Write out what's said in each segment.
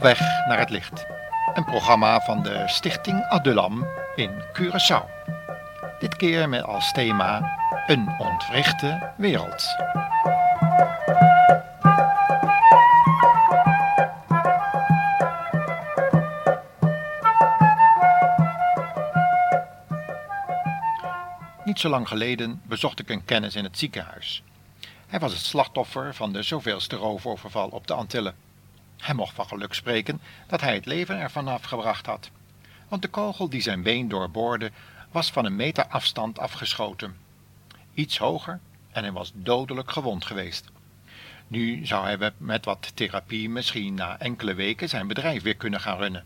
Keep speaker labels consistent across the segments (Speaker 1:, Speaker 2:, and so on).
Speaker 1: Weg naar het licht. Een programma van de Stichting Adulam in Curaçao. Dit keer met als thema Een ontwrichte wereld. Niet zo lang geleden bezocht ik een kennis in het ziekenhuis. Hij was het slachtoffer van de zoveelste roofoverval op de Antillen. Hij mocht van geluk spreken dat hij het leven ervan afgebracht had. Want de kogel die zijn been doorboorde was van een meter afstand afgeschoten. Iets hoger en hij was dodelijk gewond geweest. Nu zou hij met wat therapie misschien na enkele weken zijn bedrijf weer kunnen gaan runnen.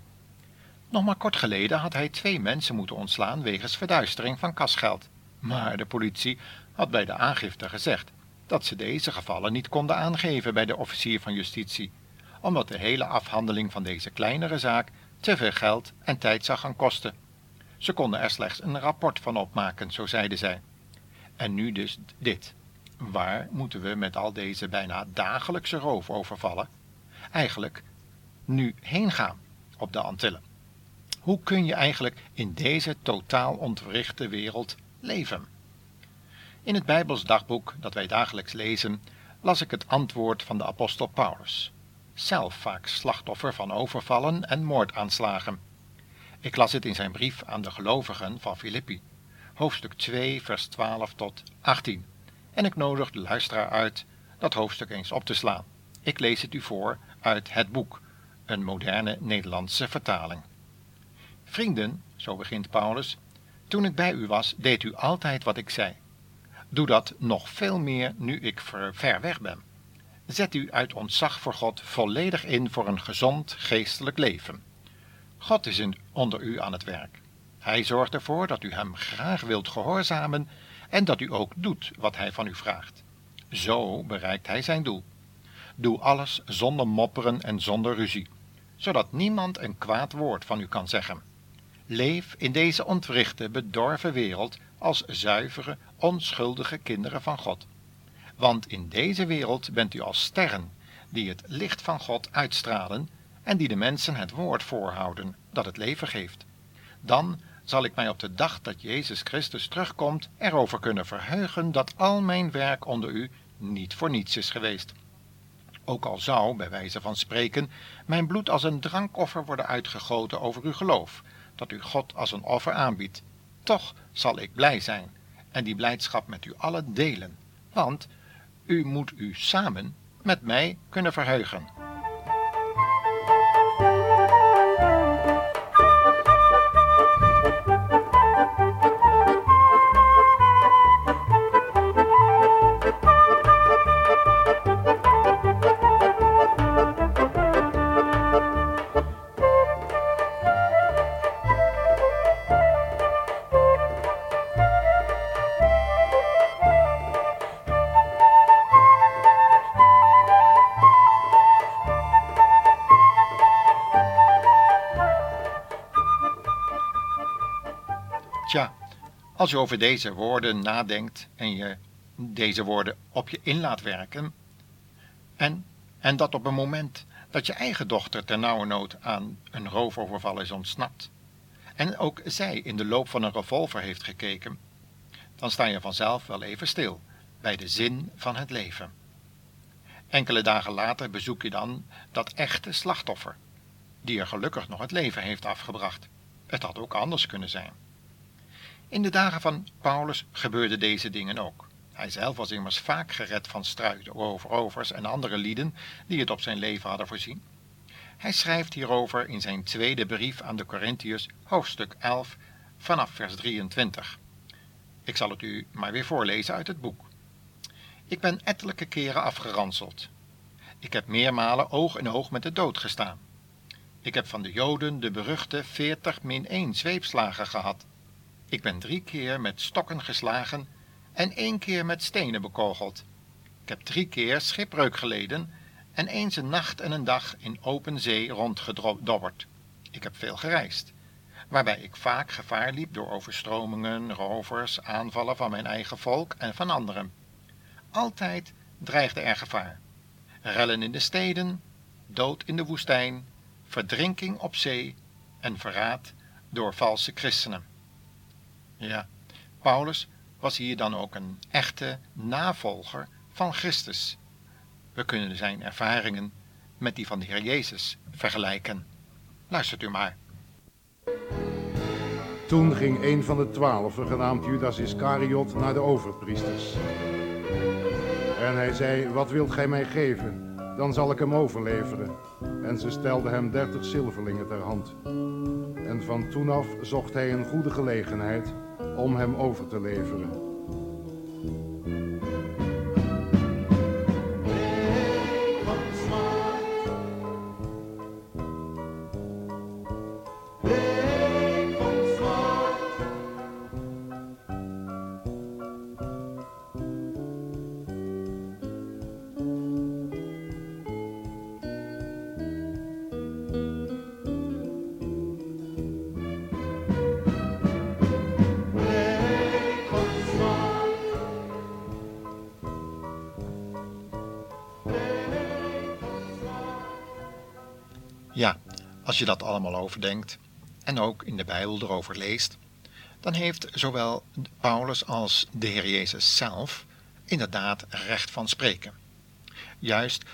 Speaker 1: Nog maar kort geleden had hij twee mensen moeten ontslaan wegens verduistering van kasgeld. Maar de politie had bij de aangifte gezegd dat ze deze gevallen niet konden aangeven bij de officier van justitie, omdat de hele afhandeling van deze kleinere zaak te veel geld en tijd zou gaan kosten. Ze konden er slechts een rapport van opmaken, zo zeiden zij. En nu dus dit. Waar moeten we met al deze bijna dagelijkse roofovervallen eigenlijk nu heen gaan op de Antillen? Hoe kun je eigenlijk in deze totaal ontwrichte wereld leven? In het Bijbels dagboek dat wij dagelijks lezen, las ik het antwoord van de apostel Paulus, zelf vaak slachtoffer van overvallen en moordaanslagen. Ik las het in zijn brief aan de gelovigen van Filippi, hoofdstuk 2, vers 12 tot 18. En ik nodig de luisteraar uit dat hoofdstuk eens op te slaan. Ik lees het u voor uit het boek, een moderne Nederlandse vertaling. Vrienden, zo begint Paulus, toen ik bij u was, deed u altijd wat ik zei. Doe dat nog veel meer nu ik ver weg ben. Zet u uit ontzag voor God volledig in voor een gezond geestelijk leven. God is onder u aan het werk. Hij zorgt ervoor dat u hem graag wilt gehoorzamen en dat u ook doet wat hij van u vraagt. Zo bereikt hij zijn doel. Doe alles zonder mopperen en zonder ruzie, zodat niemand een kwaad woord van u kan zeggen. Leef in deze ontwrichte, bedorven wereld als zuivere, onschuldige kinderen van God. Want in deze wereld bent u als sterren die het licht van God uitstralen en die de mensen het woord voorhouden dat het leven geeft. Dan zal ik mij op de dag dat Jezus Christus terugkomt erover kunnen verheugen dat al mijn werk onder u niet voor niets is geweest. Ook al zou, bij wijze van spreken, mijn bloed als een drankoffer worden uitgegoten over uw geloof, dat u God als een offer aanbiedt, toch zal ik blij zijn en die blijdschap met u allen delen, want u moet u samen met mij kunnen verheugen. Als je over deze woorden nadenkt en je deze woorden op je in laat werken, en, en dat op een moment dat je eigen dochter ter nood aan een roofoverval is ontsnapt, en ook zij in de loop van een revolver heeft gekeken, dan sta je vanzelf wel even stil bij de zin van het leven. Enkele dagen later bezoek je dan dat echte slachtoffer, die er gelukkig nog het leven heeft afgebracht. Het had ook anders kunnen zijn. In de dagen van Paulus gebeurden deze dingen ook. Hij zelf was immers vaak gered van struikrovers en andere lieden die het op zijn leven hadden voorzien. Hij schrijft hierover in zijn tweede brief aan de Corinthiërs, hoofdstuk 11, vanaf vers 23. Ik zal het u maar weer voorlezen uit het boek. Ik ben ettelijke keren afgeranseld. Ik heb meermalen oog in oog met de dood gestaan. Ik heb van de Joden de beruchte 40 min 1 zweepslagen gehad. Ik ben drie keer met stokken geslagen en één keer met stenen bekogeld. Ik heb drie keer schipbreuk geleden en eens een nacht en een dag in open zee rondgedobberd. Ik heb veel gereisd, waarbij ik vaak gevaar liep door overstromingen, rovers, aanvallen van mijn eigen volk en van anderen. Altijd dreigde er gevaar. Rellen in de steden, dood in de woestijn, verdrinking op zee en verraad door valse christenen. Ja, Paulus was hier dan ook een echte navolger van Christus. We kunnen zijn ervaringen met die van de Heer Jezus vergelijken. Luistert u maar.
Speaker 2: Toen ging een van de twaalf, genaamd Judas Iscariot, naar de overpriesters. En hij zei, wat wilt gij mij geven? Dan zal ik hem overleveren. En ze stelden hem dertig zilverlingen ter hand. En van toen af zocht hij een goede gelegenheid om hem over te leveren.
Speaker 1: Ja, als je dat allemaal overdenkt en ook in de Bijbel erover leest, dan heeft zowel Paulus als de Heer Jezus zelf inderdaad recht van spreken. Juist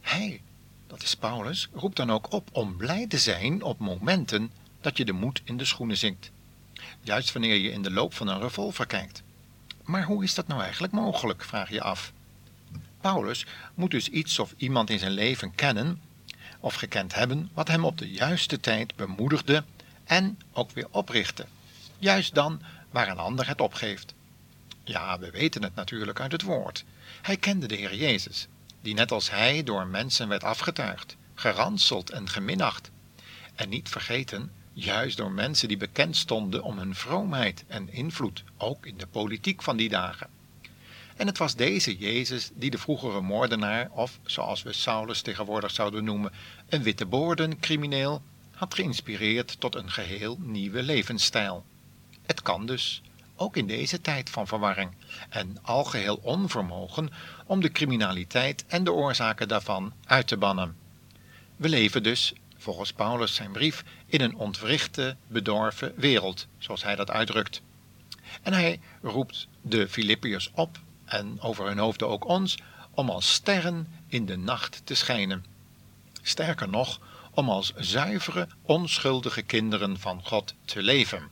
Speaker 1: hij, dat is Paulus, roept dan ook op om blij te zijn op momenten dat je de moed in de schoenen zinkt. Juist wanneer je in de loop van een revolver kijkt. Maar hoe is dat nou eigenlijk mogelijk, vraag je af. Paulus moet dus iets of iemand in zijn leven kennen of gekend hebben wat hem op de juiste tijd bemoedigde en ook weer oprichtte, juist dan waar een ander het opgeeft. Ja, we weten het natuurlijk uit het woord. Hij kende de Heer Jezus, die net als hij door mensen werd afgetuigd, geranseld en geminacht. En niet vergeten, juist door mensen die bekend stonden om hun vroomheid en invloed, ook in de politiek van die dagen. En het was deze Jezus die de vroegere moordenaar, of zoals we Saulus tegenwoordig zouden noemen, een witte crimineel, had geïnspireerd tot een geheel nieuwe levensstijl. Het kan dus, ook in deze tijd van verwarring en algeheel onvermogen om de criminaliteit en de oorzaken daarvan uit te bannen. We leven dus, volgens Paulus zijn brief, in een ontwrichte, bedorven wereld, zoals hij dat uitdrukt. En hij roept de Filippiërs op en over hun hoofden ook ons, om als sterren in de nacht te schijnen. Sterker nog, om als zuivere, onschuldige kinderen van God te leven.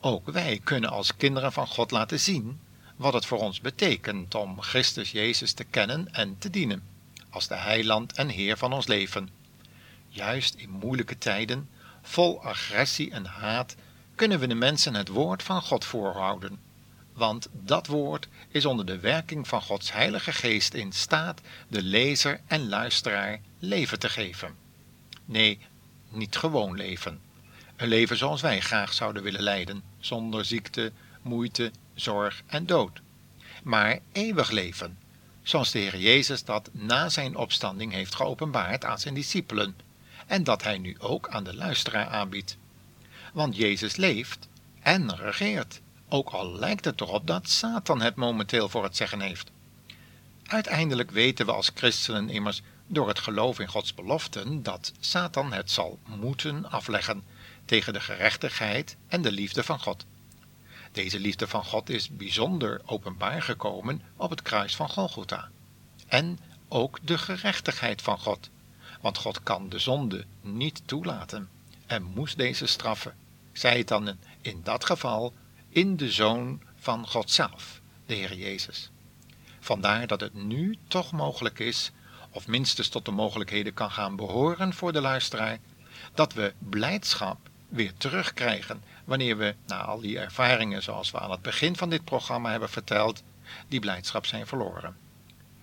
Speaker 1: Ook wij kunnen als kinderen van God laten zien wat het voor ons betekent om Christus Jezus te kennen en te dienen, als de heiland en Heer van ons leven. Juist in moeilijke tijden, vol agressie en haat, kunnen we de mensen het woord van God voorhouden want dat woord is onder de werking van Gods Heilige Geest in staat de lezer en luisteraar leven te geven. Nee, niet gewoon leven. Een leven zoals wij graag zouden willen leiden, zonder ziekte, moeite, zorg en dood. Maar eeuwig leven, zoals de Heer Jezus dat na zijn opstanding heeft geopenbaard aan zijn discipelen, en dat hij nu ook aan de luisteraar aanbiedt. Want Jezus leeft en regeert ook al lijkt het erop dat Satan het momenteel voor het zeggen heeft. Uiteindelijk weten we als christenen immers door het geloof in Gods beloften dat Satan het zal moeten afleggen tegen de gerechtigheid en de liefde van God. Deze liefde van God is bijzonder openbaar gekomen op het kruis van Golgotha. En ook de gerechtigheid van God, want God kan de zonde niet toelaten en moest deze straffen. Zij het dan in dat geval in de Zoon van God zelf, de Heer Jezus. Vandaar dat het nu toch mogelijk is, of minstens tot de mogelijkheden kan gaan behoren voor de luisteraar, dat we blijdschap weer terugkrijgen wanneer we, na al die ervaringen zoals we aan het begin van dit programma hebben verteld, die blijdschap zijn verloren.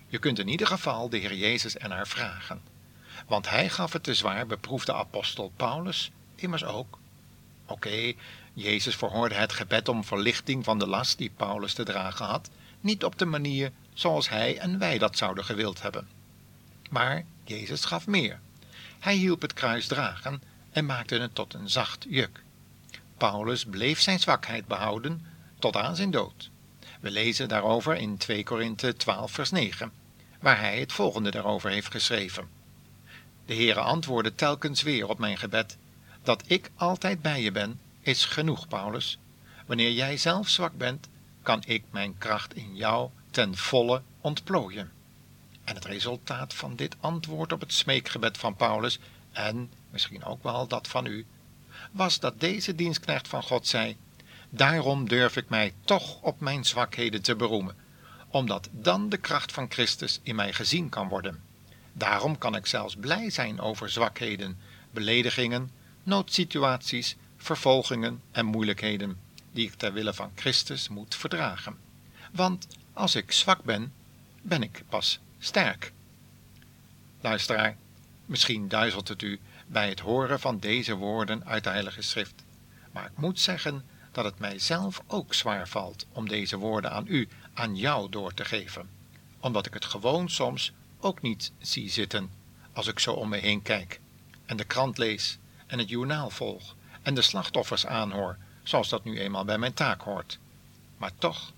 Speaker 1: Je kunt in ieder geval de Heer Jezus ernaar vragen, want hij gaf het de zwaar beproefde apostel Paulus immers ook. Oké, Jezus verhoorde het gebed om verlichting van de last die Paulus te dragen had, niet op de manier zoals hij en wij dat zouden gewild hebben. Maar Jezus gaf meer. Hij hielp het kruis dragen en maakte het tot een zacht juk. Paulus bleef zijn zwakheid behouden tot aan zijn dood. We lezen daarover in 2 Korinthe 12 vers 9, waar hij het volgende daarover heeft geschreven. De Heere antwoordde telkens weer op mijn gebed. Dat ik altijd bij je ben, is genoeg, Paulus. Wanneer jij zelf zwak bent, kan ik mijn kracht in jou ten volle ontplooien. En het resultaat van dit antwoord op het smeekgebed van Paulus, en misschien ook wel dat van u, was dat deze dienstknecht van God zei: Daarom durf ik mij toch op mijn zwakheden te beroemen, omdat dan de kracht van Christus in mij gezien kan worden. Daarom kan ik zelfs blij zijn over zwakheden, beledigingen, noodsituaties, vervolgingen en moeilijkheden, die ik ter wille van Christus moet verdragen. Want als ik zwak ben, ben ik pas sterk. Luisteraar, misschien duizelt het u bij het horen van deze woorden uit de Heilige Schrift. Maar ik moet zeggen dat het mij zelf ook zwaar valt om deze woorden aan u, aan jou door te geven, omdat ik het gewoon soms ook niet zie zitten als ik zo om me heen kijk en de krant lees en het journaal volg en de slachtoffers aanhoor, zoals dat nu eenmaal bij mijn taak hoort. Maar toch,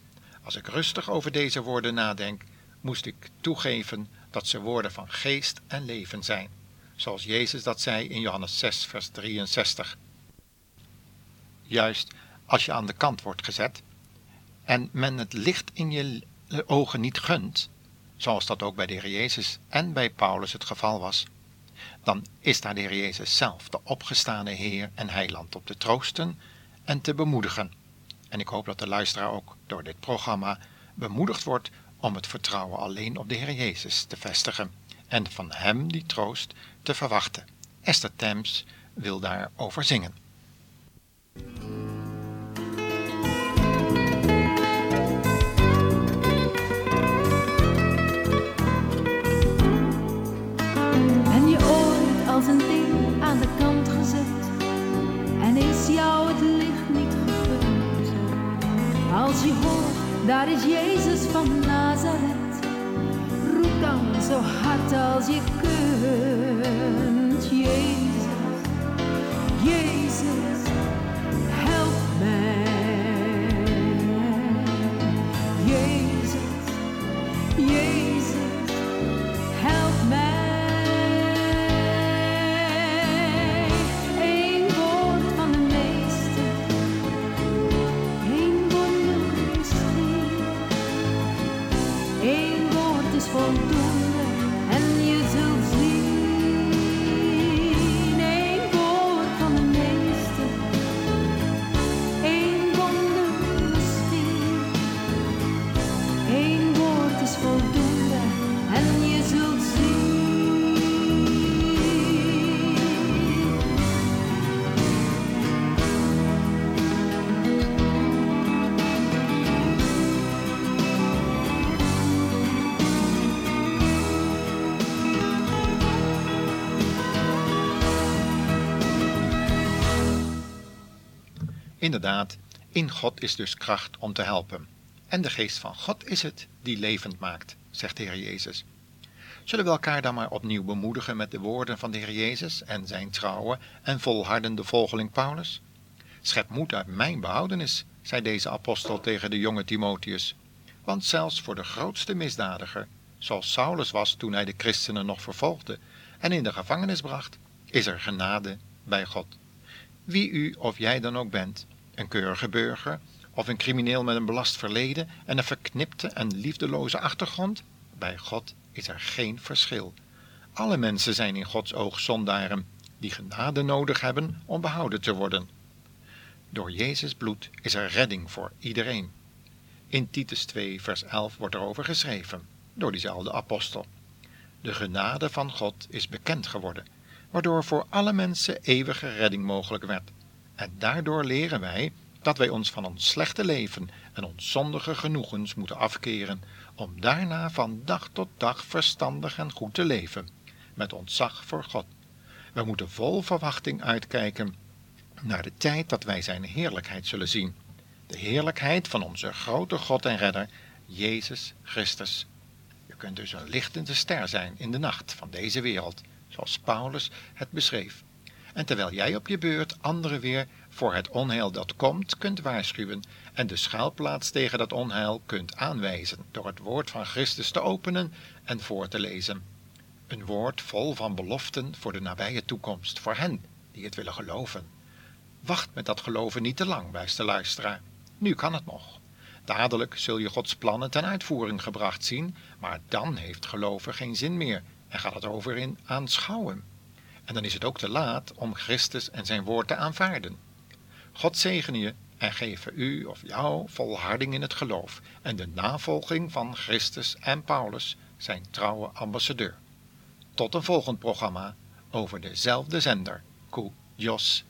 Speaker 1: als ik rustig over deze woorden nadenk, moest ik toegeven dat ze woorden van geest en leven zijn, zoals Jezus dat zei in Johannes 6, vers 63. Juist als je aan de kant wordt gezet en men het licht in je ogen niet gunt, zoals dat ook bij de Heer Jezus en bij Paulus het geval was, dan is daar de Heer Jezus zelf, de opgestane Heer en Heiland, op te troosten en te bemoedigen. En ik hoop dat de luisteraar ook door dit programma bemoedigd wordt om het vertrouwen alleen op de Heer Jezus te vestigen en van Hem die troost te verwachten. Esther Thames wil daarover zingen.
Speaker 3: Als een ding aan de kant gezet en is jou het licht niet gegund? Als je hoort, daar is Jezus van Nazareth, roep dan zo hard als je kunt. Jezus, Jezus,
Speaker 1: Inderdaad, in God is dus kracht om te helpen. En de geest van God is het die levend maakt, zegt de Heer Jezus. Zullen we elkaar dan maar opnieuw bemoedigen met de woorden van de Heer Jezus en zijn trouwe en volhardende volgeling Paulus? Schep moed uit mijn behoudenis, zei deze apostel tegen de jonge Timotheus. Want zelfs voor de grootste misdadiger, zoals Saulus was toen hij de christenen nog vervolgde en in de gevangenis bracht, is er genade bij God. Wie u of jij dan ook bent, een keurige burger of een crimineel met een belast verleden en een verknipte en liefdeloze achtergrond, bij God is er geen verschil. Alle mensen zijn in Gods oog zondaren die genade nodig hebben om behouden te worden. Door Jezus bloed is er redding voor iedereen. In Titus 2, vers 11 wordt erover geschreven, door diezelfde apostel. De genade van God is bekend geworden, waardoor voor alle mensen eeuwige redding mogelijk werd. En daardoor leren wij dat wij ons van ons slechte leven en ons zondige genoegens moeten afkeren, om daarna van dag tot dag verstandig en goed te leven, met ontzag voor God. We moeten vol verwachting uitkijken naar de tijd dat wij Zijn heerlijkheid zullen zien. De heerlijkheid van onze grote God en Redder, Jezus Christus. Je kunt dus een lichtende ster zijn in de nacht van deze wereld, zoals Paulus het beschreef. En terwijl jij op je beurt anderen weer voor het onheil dat komt kunt waarschuwen en de schuilplaats tegen dat onheil kunt aanwijzen door het woord van Christus te openen en voor te lezen. Een woord vol van beloften voor de nabije toekomst, voor hen die het willen geloven. Wacht met dat geloven niet te lang, beste luisteraar. Nu kan het nog. Dadelijk zul je Gods plannen ten uitvoering gebracht zien, maar dan heeft geloven geen zin meer en gaat het over in aanschouwen. En dan is het ook te laat om Christus en zijn woord te aanvaarden. God zegene je en geven u of jou volharding in het geloof en de navolging van Christus en Paulus, zijn trouwe ambassadeur. Tot een volgend programma over dezelfde zender, Koe Jos.